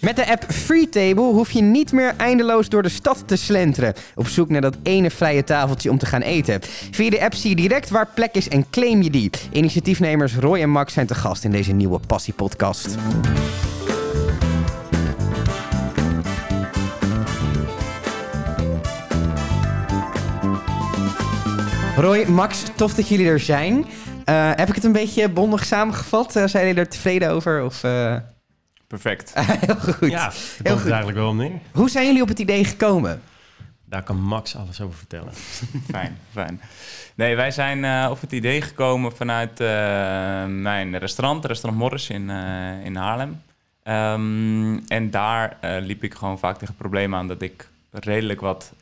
Met de app Freetable hoef je niet meer eindeloos door de stad te slenteren. Op zoek naar dat ene vrije tafeltje om te gaan eten. Via de app zie je direct waar plek is en claim je die. Initiatiefnemers Roy en Max zijn te gast in deze nieuwe Passie-podcast. Roy, Max, tof dat jullie er zijn. Uh, heb ik het een beetje bondig samengevat? Uh, zijn jullie er tevreden over? Of, uh... Perfect. Heel goed. Ja, dat is eigenlijk wel neer. Hoe zijn jullie op het idee gekomen? Daar kan Max alles over vertellen. fijn, fijn. Nee, wij zijn op het idee gekomen vanuit mijn restaurant, restaurant Morris in, in Haarlem. Um, en daar liep ik gewoon vaak tegen het probleem aan dat ik redelijk wat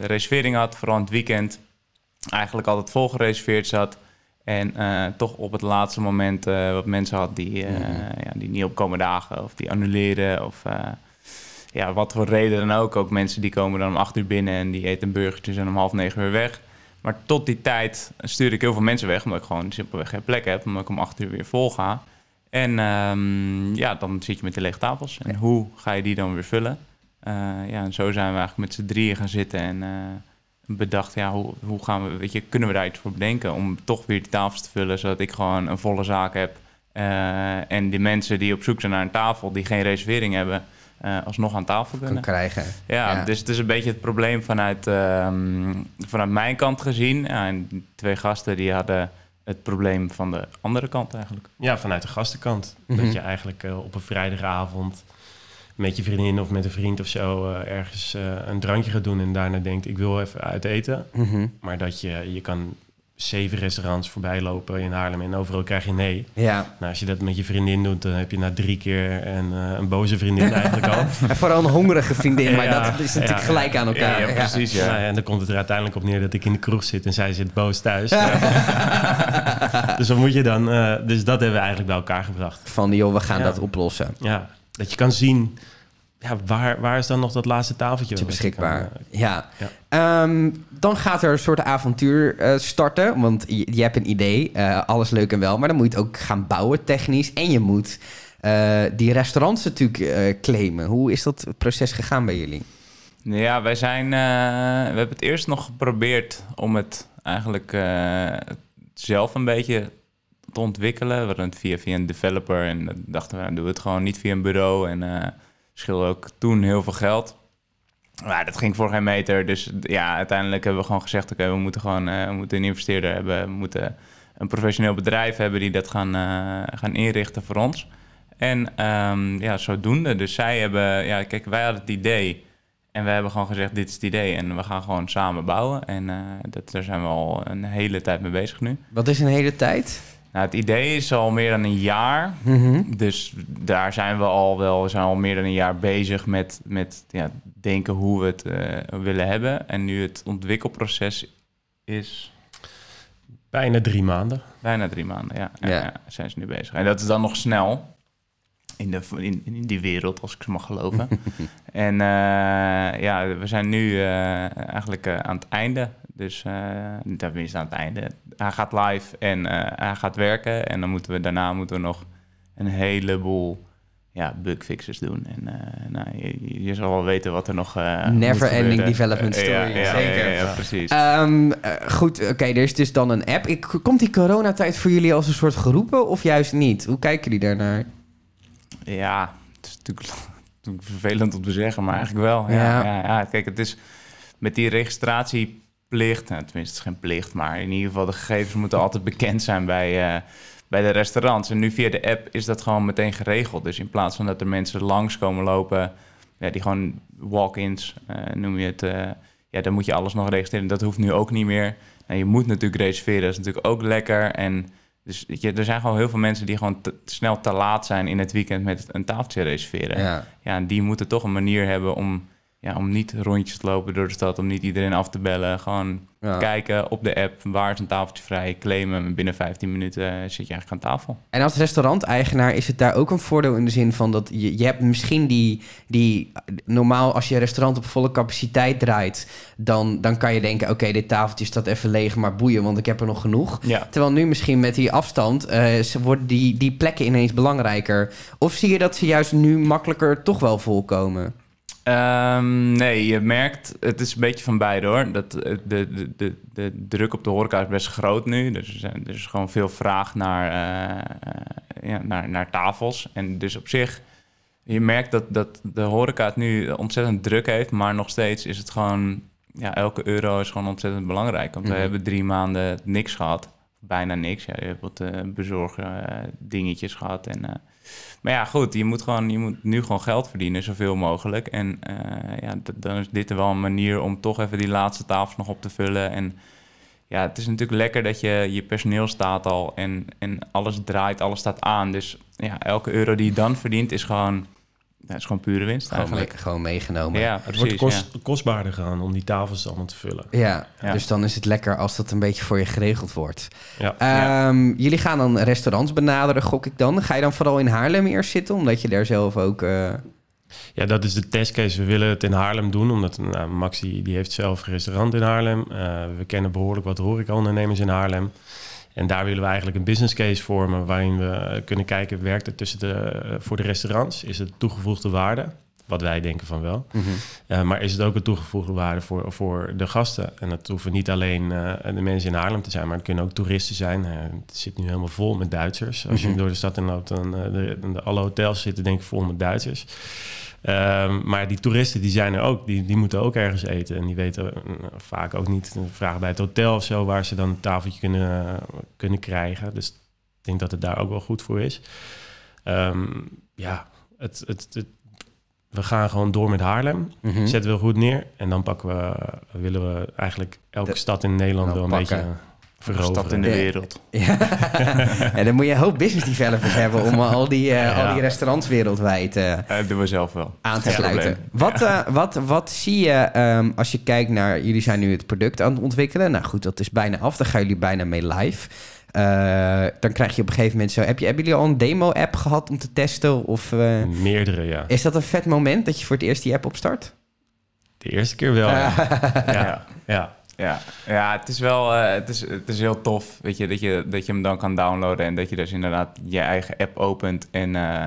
reserveringen had, vooral in het weekend eigenlijk altijd vol gereserveerd zat. En uh, toch op het laatste moment uh, wat mensen had die, uh, ja, die niet opkomen dagen of die annuleren. Of ja, wat voor reden dan ook. Ook mensen die komen dan om acht uur binnen en die eten een burgertje en om half negen weer weg. Maar tot die tijd stuur ik heel veel mensen weg, omdat ik gewoon simpelweg geen plek heb. Omdat ik om acht uur weer vol ga. En um, ja, dan zit je met de lege tafels. En hoe ga je die dan weer vullen? ja, en zo zijn we eigenlijk met z'n drieën gaan zitten en bedacht, ja, hoe, hoe gaan we, weet je, kunnen we daar iets voor bedenken om toch weer die tafels te vullen, zodat ik gewoon een volle zaak heb. Uh, en die mensen die op zoek zijn naar een tafel, die geen reservering hebben, uh, alsnog aan tafel kunnen. krijgen. Ja, dus het is een beetje het probleem vanuit, uh, vanuit mijn kant gezien. Ja, en twee gasten die hadden het probleem van de andere kant eigenlijk. Ja, vanuit de gastenkant. Mm -hmm. Dat je eigenlijk op een vrijdagavond met je vriendin of met een vriend of zo uh, ergens uh, een drankje gaat doen en daarna denkt ik wil even uit eten. Mm -hmm. Maar dat je, je kan zeven restaurants voorbij lopen in Haarlem en overal krijg je nee. Ja. Nou, als je dat met je vriendin doet, dan heb je na drie keer een, uh, een boze vriendin eigenlijk al. en vooral een hongerige vriendin, maar ja, dat is natuurlijk ja, gelijk aan elkaar. Ja, precies. Ja. Nou, en dan komt het er uiteindelijk op neer dat ik in de kroeg zit en zij zit boos thuis. dus wat moet je dan? dus dat hebben we eigenlijk bij elkaar gebracht. Van joh, we gaan dat oplossen. Ja, dat je kan zien ja, waar, waar is dan nog dat laatste tafeltje beschikbaar? Kan, uh, ja. ja. Um, dan gaat er een soort avontuur uh, starten. Want je, je, hebt een idee, uh, alles leuk en wel. Maar dan moet je het ook gaan bouwen technisch. En je moet die restaurants natuurlijk claimen. Hoe is dat proces gegaan bij jullie? Ja, wij zijn... we hebben het eerst nog geprobeerd om het eigenlijk zelf een beetje te ontwikkelen. We hadden het via, via een developer. En dachten we, dan doen we het gewoon niet via een bureau. En scheelde ook toen heel veel geld. Maar dat ging voor geen meter. Dus ja, uiteindelijk hebben we gewoon gezegd: oké, we moeten gewoon we moeten een investeerder hebben. We moeten een professioneel bedrijf hebben die dat gaan, uh, gaan inrichten voor ons. En um, ja, zodoende. Dus zij hebben, ja, kijk, wij hadden het idee. En we hebben gewoon gezegd: dit is het idee. En we gaan gewoon samen bouwen. En dat, daar zijn we al een hele tijd mee bezig nu. Wat is een hele tijd? Nou, het idee is al meer dan een jaar. Mm -hmm. Dus daar zijn we al wel we zijn al meer dan een jaar bezig met, met ja, denken hoe we het uh, willen hebben. En nu het ontwikkelproces is. Bijna drie maanden. Bijna drie maanden, ja. ja, ja. zijn ze nu bezig. En dat is dan nog snel in, de, in, in die wereld, als ik ze mag geloven. en uh, ja, we zijn nu uh, eigenlijk aan het einde dus uh, tenminste aan het einde. Hij gaat live en uh, hij gaat werken. En dan moeten we daarna moeten we nog een heleboel ja, bugfixes doen. En uh, nou, je, je, zal wel weten wat er nog. Never ending development story. Ja, ja, Zeker. Ja, precies. Um, goed, oké, okay, er is dus dan een app. Ik, komt die coronatijd voor jullie als een soort geroepen of juist niet? Hoe kijken jullie daarnaar? Ja, het is natuurlijk, natuurlijk vervelend om te zeggen, maar eigenlijk wel. Ja, ja. ja, kijk, het is met die registratie plicht. Nou, tenminste, het is geen plicht, maar in ieder geval de gegevens moeten altijd bekend zijn bij, uh, bij de restaurants. En nu via de app is dat gewoon meteen geregeld. Dus in plaats van dat er mensen langs komen lopen, ja, die gewoon walk-ins uh, noem je het. Uh, ja, dan moet je alles nog registreren. Dat hoeft nu ook niet meer. Nou, je moet natuurlijk reserveren, dat is natuurlijk ook lekker. En dus je, er zijn gewoon heel veel mensen die gewoon te, snel te laat zijn in het weekend met een tafeltje reserveren. Ja. ja, en die moeten toch een manier hebben om ja, om niet rondjes te lopen door de stad, om niet iedereen af te bellen. Gewoon Ja. kijken op de app, waar is een tafeltje vrij, claimen en binnen 15 minuten eh, zit je eigenlijk aan tafel. En als restauranteigenaar is het daar ook een voordeel in de zin van dat je, je hebt misschien die, die normaal als je restaurant op volle capaciteit draait, dan, dan kan je denken, oké, dit tafeltje staat even leeg, maar boeien, want ik heb er nog genoeg. Ja. Terwijl nu misschien met die afstand ze worden die, die plekken ineens belangrijker. Of zie je dat ze juist nu makkelijker toch wel volkomen? Ehm, nee, je merkt, het is een beetje van beide hoor. Dat, eh, de, de, de, de druk op de horeca is best groot nu. Dus er, is gewoon veel vraag naar, eh, eh, ja, naar, naar tafels. En dus op zich, je merkt dat, dat de horeca het nu ontzettend druk heeft. Maar nog steeds is het gewoon, ja, elke euro is gewoon ontzettend belangrijk. Want Mhm. we hebben drie maanden niks gehad. Bijna niks. Ja, je hebt wat eh, bezorgen dingetjes gehad en... maar ja, goed, je moet, gewoon, je moet nu gewoon geld verdienen, zoveel mogelijk. En eh, ja, dan is dit wel een manier om toch even die laatste tafels nog op te vullen. En ja, het is natuurlijk lekker dat je, je personeel staat al en, en alles draait, alles staat aan. Dus ja, elke euro die je dan verdient is gewoon, ja, is gewoon pure winst Gewoon, eigenlijk. mee- gewoon meegenomen. Ja, Het precies. wordt kost, kostbaarder gaan om die tafels allemaal te vullen. Ja, Ja. dus dan is het lekker als dat een beetje voor je geregeld wordt. Ja. Ehm, Jullie gaan dan restaurants benaderen, gok ik dan. Ga je dan vooral in Haarlem eerst zitten, omdat je daar zelf ook... eh, Ja, dat is de testcase. We willen het in Haarlem doen, omdat nou, Max die, die heeft zelf een restaurant in Haarlem. Eh, we kennen behoorlijk wat horecaondernemers in Haarlem. En daar willen we eigenlijk een business case vormen waarin we kunnen kijken, werkt het tussen de, eh, voor de restaurants? Is het toegevoegde waarde? Wat wij denken van wel. Eh, maar is het ook een toegevoegde waarde voor, voor de gasten? En dat hoeven niet alleen eh, de mensen in Haarlem te zijn, maar het kunnen ook toeristen zijn. Eh, het zit nu helemaal vol met Duitsers. Als je Mhm. door de stad in loopt, dan de, de, alle hotels zitten denk ik vol met Duitsers. Um, maar die toeristen die zijn er ook, die, die moeten ook ergens eten. En die weten vaak ook niet, vragen bij het hotel of zo, waar ze dan een tafeltje kunnen, kunnen krijgen. Dus ik denk dat het daar ook wel goed voor is. Um, ja, het, het, het, we gaan gewoon door met Haarlem. Mm-hmm. Zetten we goed neer. En dan pakken we, willen we eigenlijk elke de, stad in Nederland wel een pakken. beetje veroveren. stad in de wereld. Ja. en dan moet je een hoop business developers hebben om al die, uh, ja. al die restaurants wereldwijd uh, dat doen we zelf wel. aan te sluiten. Wat, uh, wat, wat zie je um, als je kijkt naar... Jullie zijn nu het product aan het ontwikkelen. Nou goed, dat is bijna af. Dan gaan jullie bijna mee live. Uh, dan krijg je op een gegeven moment zo... Heb je, hebben jullie al een demo-app gehad om te testen? Of, uh, Meerdere, ja. Is dat een vet moment dat je voor het eerst die app opstart? De eerste keer wel, ja. ja. ja. Ja, ja het, is wel, uh, het, is, het is heel tof weet je, dat, je, dat je hem dan kan downloaden... en dat je dus inderdaad je eigen app opent. En uh,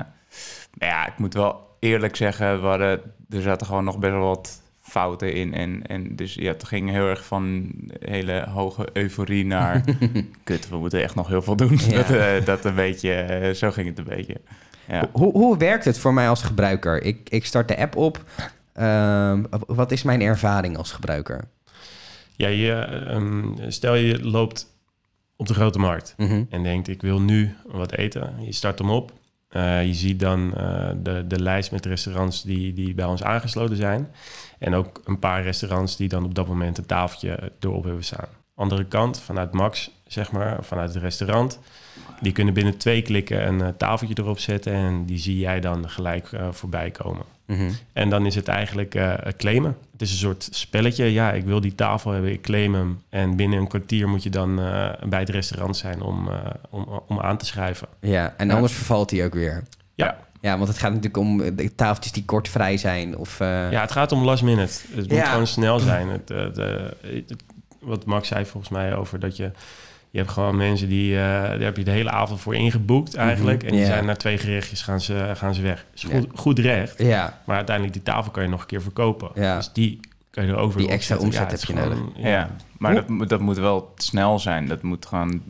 ja, ik moet wel eerlijk zeggen... We hadden, er zaten gewoon nog best wel wat fouten in. En, en dus ja, het ging heel erg van hele hoge euforie naar... kut, we moeten echt nog heel veel doen. Ja. Dat, uh, dat een beetje, uh, zo ging het een beetje. Ja. Hoe, hoe werkt het voor mij als gebruiker? Ik, ik start de app op. Uh, wat is mijn ervaring als gebruiker? Ja, je, um, stel je loopt op de grote markt mm -hmm. en denkt ik wil nu wat eten. Je start hem op. Uh, je ziet dan uh, de, de lijst met restaurants die, die bij ons aangesloten zijn. En ook een paar restaurants die dan op dat moment een tafeltje erop hebben staan. Andere kant, vanuit Max, zeg maar, vanuit het restaurant. Die kunnen binnen twee klikken een uh, tafeltje erop zetten en die zie jij dan gelijk voorbij komen. Mm -hmm. En dan is het eigenlijk uh, claimen. Het is een soort spelletje. Ja, ik wil die tafel hebben, ik claim hem. En binnen een kwartier moet je dan uh, bij het restaurant zijn om, uh, om, om aan te schrijven. Ja, en anders vervalt hij ook weer. Ja. Ja, want het gaat natuurlijk om de tafeltjes die kort vrij zijn. Of. Ja, het gaat om last minute. Het moet gewoon snel zijn. Het, de, het, wat Max zei volgens mij over dat je... Je hebt gewoon mensen die, uh, daar heb je de hele avond voor ingeboekt eigenlijk. Mm -hmm. En die yeah. zijn na twee gerechtjes gaan ze, gaan ze weg. Is goed, goed recht. Maar uiteindelijk die tafel kan je nog een keer verkopen. Ja. Dus die kan je erover Die extra omzet ja, heb je gewoon, nodig. Ja, ja. maar dat, dat moet wel snel zijn. Dat moet gewoon...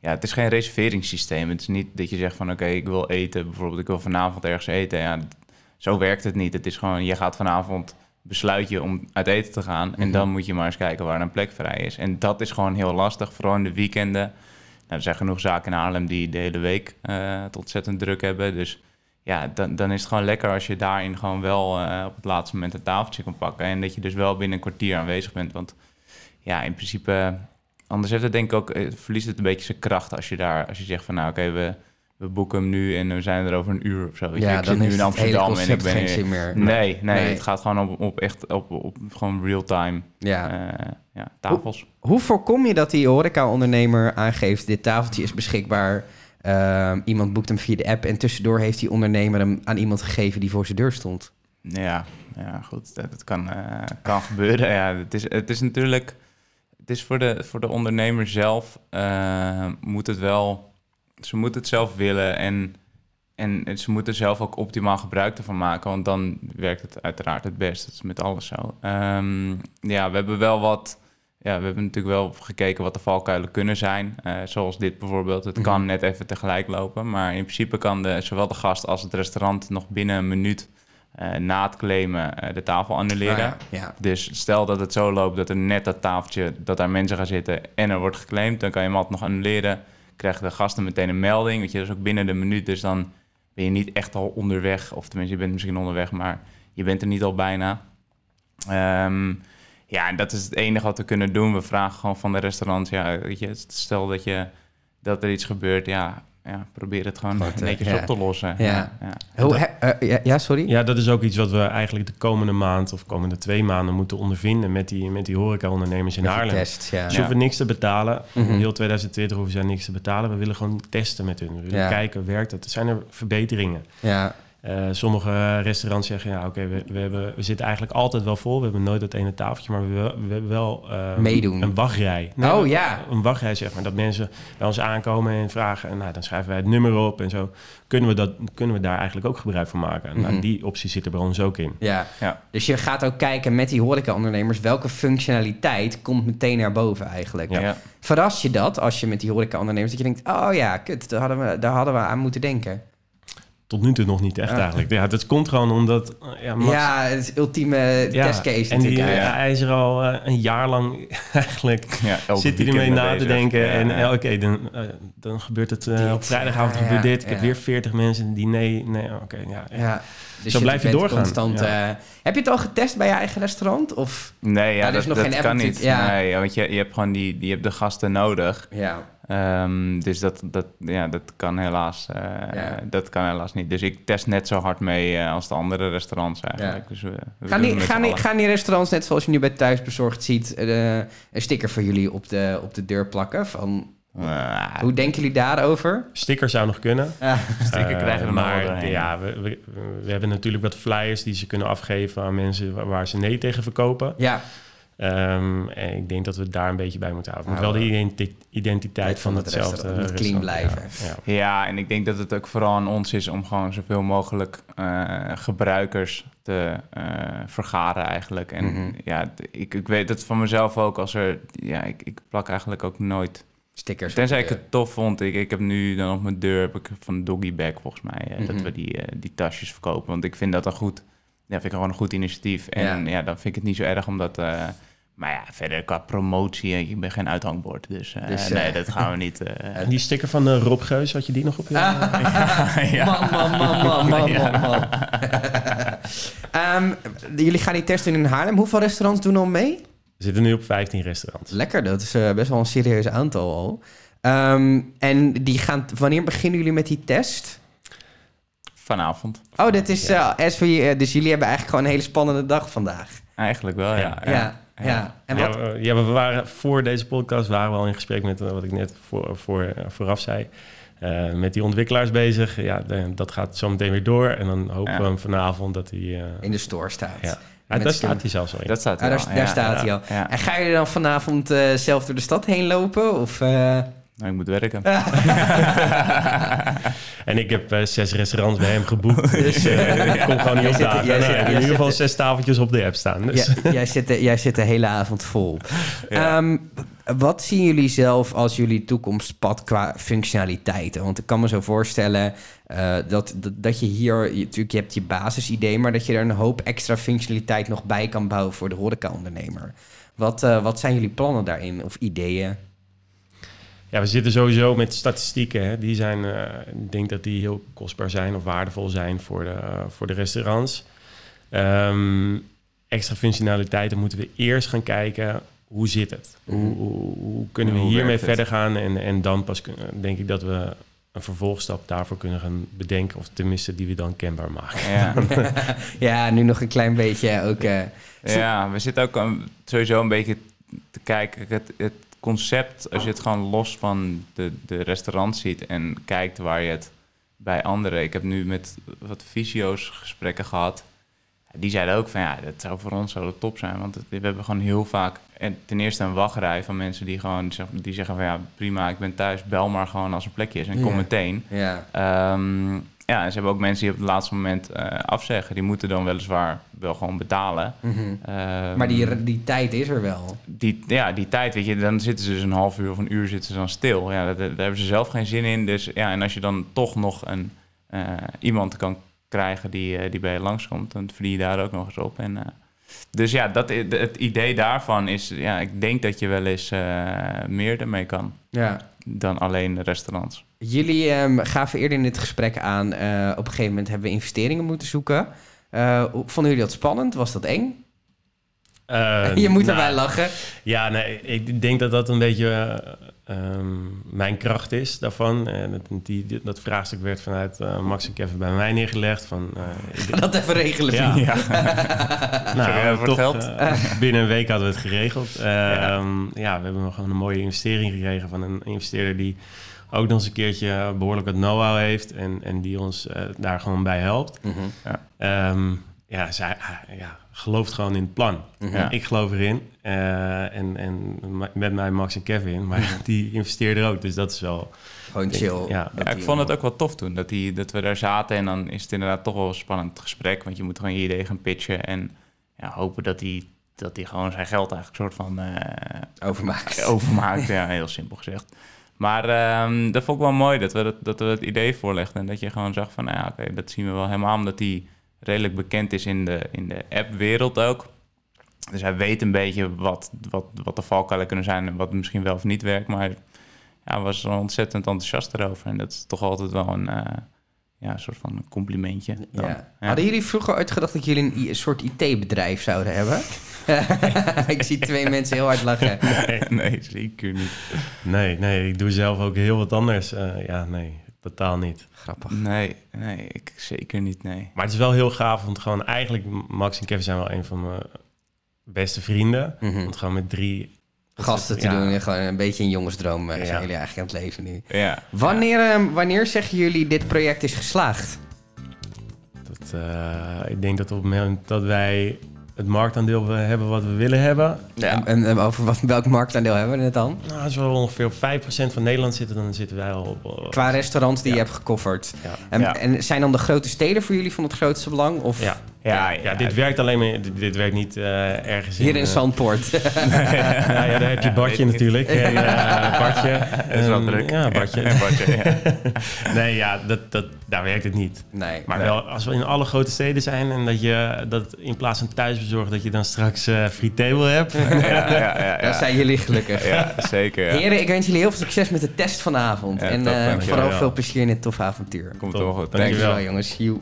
Ja, het is geen reserveringssysteem. Het is niet dat je zegt van... Oké, okay, ik wil eten. Bijvoorbeeld, ik wil vanavond ergens eten. Ja, zo werkt het niet. Het is gewoon... Je gaat vanavond besluit je om uit eten te gaan. En mm -hmm. dan moet je maar eens kijken waar een plek vrij is. En dat is gewoon heel lastig, vooral in de weekenden. Nou, er zijn genoeg zaken in Haarlem die de hele week uh, het ontzettend druk hebben. Dus ja, dan, dan is het gewoon lekker als je daarin gewoon wel uh, op het laatste moment een tafeltje kan pakken. En dat je dus wel binnen een kwartier aanwezig bent. Want ja, in principe, anders heeft het denk ik ook, het verliest het een beetje zijn kracht als je daar, als je zegt van nou oké, okay, we, we boeken hem nu en we zijn er over een uur of zo. Ja, ik dan zit nu in het hele Amsterdam en ik ben geen zin meer. Nee, nee, Nee. het gaat gewoon op, op echt op, op gewoon real time Ja. eh, ja, tafels. Hoe voorkom je dat die horeca-ondernemer aangeeft... dit tafeltje is beschikbaar, ehm, iemand boekt hem via de app... en tussendoor heeft die ondernemer hem aan iemand gegeven die voor zijn deur stond? Ja, ja goed, dat, dat kan, eh, kan gebeuren. Ja, het, is, het is natuurlijk, het is voor de, voor de ondernemer zelf, eh, moet het wel, ze moeten het zelf willen en, en ze moeten zelf ook optimaal gebruik ervan maken, want dan werkt het uiteraard het best. Dat is met alles zo. Ehm, ja, we hebben wel wat, ja, we hebben natuurlijk wel gekeken wat de valkuilen kunnen zijn, eh, zoals dit bijvoorbeeld. Het kan Mhm. net even tegelijk lopen, maar in principe kan de, zowel de gast als het restaurant nog binnen een minuut eh, na het claimen eh, de tafel annuleren. Ah, ja. ja. Dus stel dat het zo loopt dat er net dat tafeltje, dat daar mensen gaan zitten en er wordt geclaimd, dan kan je hem altijd nog annuleren. Krijgen de gasten meteen een melding, weet je, dat is ook binnen de minuut, dus dan ben je niet echt al onderweg, of tenminste, je bent misschien onderweg, maar je bent er niet al bijna. Ehm, ja, en dat is het enige wat we kunnen doen. We vragen gewoon van de restaurants, ja, weet je, stel dat, je, dat er iets gebeurt, ja, ja probeer het gewoon eh, netjes ja. op te lossen. Ja. ja. Hoe, he- eh, ja, ja, sorry? Ja, dat is ook iets wat we eigenlijk de komende maand of komende twee maanden moeten ondervinden met die, met die horeca-ondernemers in Met Haarlem. test, ja. Ze hoeven niks te betalen. Mhm. Heel 2020 hoeven zij niks te betalen. We willen gewoon testen met hun. We willen Ja. kijken, werkt het? Zijn er verbeteringen? Ja, Eh, sommige restaurants zeggen, ja oké, we, we, hebben, we zitten eigenlijk altijd wel vol. We hebben nooit dat ene tafeltje, maar we, we hebben wel eh, Meedoen. een wachtrij. Oh, ja. Een wachtrij, zeg maar. Dat mensen bij ons aankomen en vragen, en nou, dan schrijven wij het nummer op en zo. Kunnen we, dat, kunnen we daar eigenlijk ook gebruik van maken? Mhm. Nou, die optie zit er bij ons ook in. ja. Ja. Dus je gaat ook kijken met die horeca-ondernemers... welke functionaliteit komt meteen naar boven eigenlijk. Ja. Ja. Verras je dat als je met die horeca-ondernemers... dat je denkt, oh ja, kut, daar hadden we, daar hadden we aan moeten denken. Tot nu toe nog niet echt Ja. eigenlijk. Ja, dat komt gewoon omdat... eh, Ja, Max- Ja, het is ultieme ja, testcase En die, ja, hij is er al eh, een jaar lang eigenlijk... Zit hij ermee mee na te denken Ja, en ja. eh, oké, dan, dan gebeurt het eh, op vrijdagavond ja, gebeurt ja, dit. Ik heb weer 40 mensen die nee, nee, oké, ja. ja. Ja. Dus Zo blijf je doorgaan. Constant, Ja. heb je het al getest bij je eigen restaurant? Of? Nee, ja, er is dat, nog dat geen app kan niet. ja. Nee, want je, je hebt gewoon die, die, je hebt de gasten nodig. Ja. Ehm, dus dat, dat, ja, dat, kan helaas, eh, Ja. dat kan helaas niet. Dus ik test net zo hard mee eh, als de andere restaurants eigenlijk. Dus we, we Gaan die, gaan, die, gaan die restaurants, net zoals je nu bij Thuisbezorgd ziet... eh, een sticker voor jullie op de, op de deur plakken? Van, hoe denken jullie daarover? Sticker zou nog kunnen. Sticker krijgen we maar ja, we, we, we hebben natuurlijk wat flyers die ze kunnen afgeven aan mensen waar, waar ze nee tegen verkopen. ja, Ehm, en ik denk dat we daar een beetje bij moeten houden. Het moet Nou, wel de identi- identiteit van, van het hetzelfde. Het moet clean restaurant, blijven. Ja, ja. Ja, en ik denk dat het ook vooral aan ons is om gewoon zoveel mogelijk eh, gebruikers te eh, vergaren eigenlijk. En Mhm. ja, ik, ik weet het van mezelf ook als er... Ja, ik, ik plak eigenlijk ook nooit... stickers. Tenzij ik het tof vond. Ik, ik heb nu dan op mijn deur heb ik van Doggy Bag volgens mij... eh, dat Mhm. we die, eh, die tasjes verkopen. Want ik vind dat een goed... Ja, vind ik gewoon een goed initiatief. En Ja. ja, dan vind ik het niet zo erg omdat... eh, maar ja, verder qua promotie, eh, ik ben geen uithangbord. Dus, eh, Dus, nee, dat gaan we niet... eh, En die sticker van Rob Geus, had je die nog op je? ja. Man, man, man, man, man, man, man. Ehm, jullie gaan die testen in Haarlem. Hoeveel restaurants doen al mee? We zitten nu op 15 restaurants. Lekker, dat is best wel een serieus aantal al. Ehm, en die gaan, wanneer beginnen jullie met die test? Vanavond. Oh, dit is, eh, as we, eh, dus jullie hebben eigenlijk gewoon een hele spannende dag vandaag. Eigenlijk wel, ja. Ja, ja. ja. En Ja, wat, we, ja, we waren voor deze podcast waren we al in gesprek met eh, wat ik net voor, voor, eh, vooraf zei. Eh, met die ontwikkelaars bezig. Ja, de- dat gaat zo meteen weer door. En dan hopen Ja. we hem vanavond dat hij. eh, in de store staat. ja. Ja, Met daar staat hij zelfs al in. Dat staat Ah, er daar al, daar ja. staat hij al. Ja. En gaan jullie dan vanavond eh, zelf door de stad heen lopen? Of, eh, Nou, ik moet werken. En ik heb eh, zes restaurants bij hem geboekt. Dus eh, ik kom gewoon niet op zit- dagen. jij Nou, zit- ik heb jij in ieder geval zes tafeltjes op de app staan. Dus. Ja, jij, zit de, jij zit de hele avond vol. Ja. Ehm, wat zien jullie zelf als jullie toekomstpad qua functionaliteiten? Want ik kan me zo voorstellen eh, dat, dat, dat je hier... Je, natuurlijk, je hebt je basisidee... maar dat je er een hoop extra functionaliteit nog bij kan bouwen... voor de horeca-ondernemer. Wat, eh, wat zijn jullie plannen daarin of ideeën? Ja, we zitten sowieso met statistieken. Hè. Die zijn, eh, ik denk dat die heel kostbaar zijn of waardevol zijn voor de, eh, voor de restaurants. Ehm, extra functionaliteiten moeten we eerst gaan kijken. Hoe zit het? Hoe, hoe, hoe kunnen we Hoe hiermee verder gaan? En, en dan pas kun- denk ik dat we een vervolgstap daarvoor kunnen gaan bedenken. Of tenminste die we dan kenbaar maken. Ja. ja, nu nog een klein beetje ook... eh, Ja, we zitten ook een- sowieso een beetje te kijken. Het, het concept, als je het gewoon los van de, de restaurant ziet en kijkt waar je het bij anderen. Ik heb nu met wat fysio's gesprekken gehad. Die zeiden ook van ja, dat zou voor ons zo de top zijn. Want het- we hebben gewoon heel vaak en ten eerste een wachtrij van mensen die gewoon zeg- die zeggen van ja, prima, ik ben thuis, bel maar gewoon als er plekje is en kom Ja. meteen. ja. Ehm, ja, en ze hebben ook mensen die op het laatste moment eh, afzeggen. Die moeten dan weliswaar wel gewoon betalen. Mhm. Ehm, Maar die, die tijd is er wel. die, ja, die tijd, weet je, dan zitten ze dus een half uur of een uur zitten ze dan stil. Ja, dat, daar hebben ze zelf geen zin in. Dus ja, en als je dan toch nog een, eh, iemand kan krijgen die, eh, die bij je langskomt, dan verdien je daar ook nog eens op. En, dus ja, dat, het idee daarvan is, ja, ik denk dat je wel eens meer ermee kan Ja. dan alleen de restaurants. Jullie ehm, gaven eerder in dit gesprek aan... eh, op een gegeven moment hebben we investeringen moeten zoeken. Eh, vonden jullie dat spannend? Was dat eng? Eh, Je moet nou, erbij lachen. Ja, nee, ik denk dat dat een beetje eh, ehm, mijn kracht is daarvan. En dat, die, dat vraagstuk werd vanuit eh, Max en Kevin bij mij neergelegd. Van, eh, Ga dat even regelen, Ja. vriend. nou, voor toch, het geld. binnen een week hadden we het geregeld. Eh, ja. ja, we hebben nog gewoon een mooie investering gekregen van een investeerder die ook nog eens een keertje behoorlijk wat know-how heeft en, en die ons eh, daar gewoon bij helpt. Mhm. Ehm, ja, zij ah, ja, gelooft gewoon in het plan. Ja. Ik geloof erin. eh, en, en met mij Max en Kevin. Maar die investeerden er ook. Dus dat is wel... Gewoon chill. Ja. Ja, ik die- vond het ook wel tof toen, dat, die, dat we daar zaten. En dan is het inderdaad toch wel een spannend gesprek. Want je moet gewoon je idee gaan pitchen. En ja, hopen dat hij dat die gewoon zijn geld eigenlijk soort van eh, Overmaakt. overmaakt. ja, heel simpel gezegd. Maar ehm, dat vond ik wel mooi, dat we, dat, dat we het idee voorlegden. En dat je gewoon zag van, nou ja, oké, dat zien we wel helemaal. Omdat hij redelijk bekend is in de, in de app-wereld ook. Dus hij weet een beetje wat, wat, wat de valkuilen kunnen zijn... en wat misschien wel of niet werkt. Maar ja, was er ontzettend enthousiast erover. En dat is toch altijd wel een, eh, ja, een soort van complimentje. dan. Ja. Ja. Hadden jullie vroeger ooit gedacht dat jullie een, soort IT-bedrijf zouden hebben? ik zie twee mensen heel hard lachen. Nee, nee, zeker niet. Nee, nee, ik doe zelf ook heel wat anders. Eh, ja, nee, totaal niet. Grappig. Nee, nee, ik zeker niet, nee. Maar het is wel heel gaaf, want gewoon eigenlijk... Max en Kevin zijn wel een van mijn beste vrienden. Mhm. Want gewoon met drie... Gasten te Ja. doen en gewoon een beetje een jongensdroom eh, Ja. zijn jullie eigenlijk aan het leven nu. Ja. Wanneer, ehm, wanneer zeggen jullie dit project is geslaagd? Dat, eh, ik denk dat op het moment dat wij het marktaandeel hebben wat we willen hebben... En, en, en over wat, welk marktaandeel hebben we het dan? Nou, als we ongeveer op 5% van Nederland zitten, dan zitten wij al op... eh, Qua restaurants die Ja. je hebt gekofferd. Ja. En, en zijn dan de grote steden voor jullie van het grootste belang? Of Ja, Ja, ja, ja, dit werkt alleen maar... Dit, dit werkt niet eh, ergens hier in eh, Zandpoort? ja, ja, daar heb je Bartje ik natuurlijk. Hey, eh, Bartje. Dat is wel druk. Ja, Bartje. Ja. Nee, ja, dat, dat, daar werkt het niet. nee. Maar Nee. wel, als we in alle grote steden zijn en dat je dat in plaats van thuisbezorgd, dat je dan straks eh free table hebt. Ja, ja, ja, ja. Daar zijn jullie gelukkig. Ja, zeker. Ja. Heren, ik wens jullie heel veel succes met de test vanavond. Ja, en top, eh, vooral Ja. veel plezier in dit toffe avontuur. Komt toch goed. Dankjewel. Dankjewel jongens. Joe.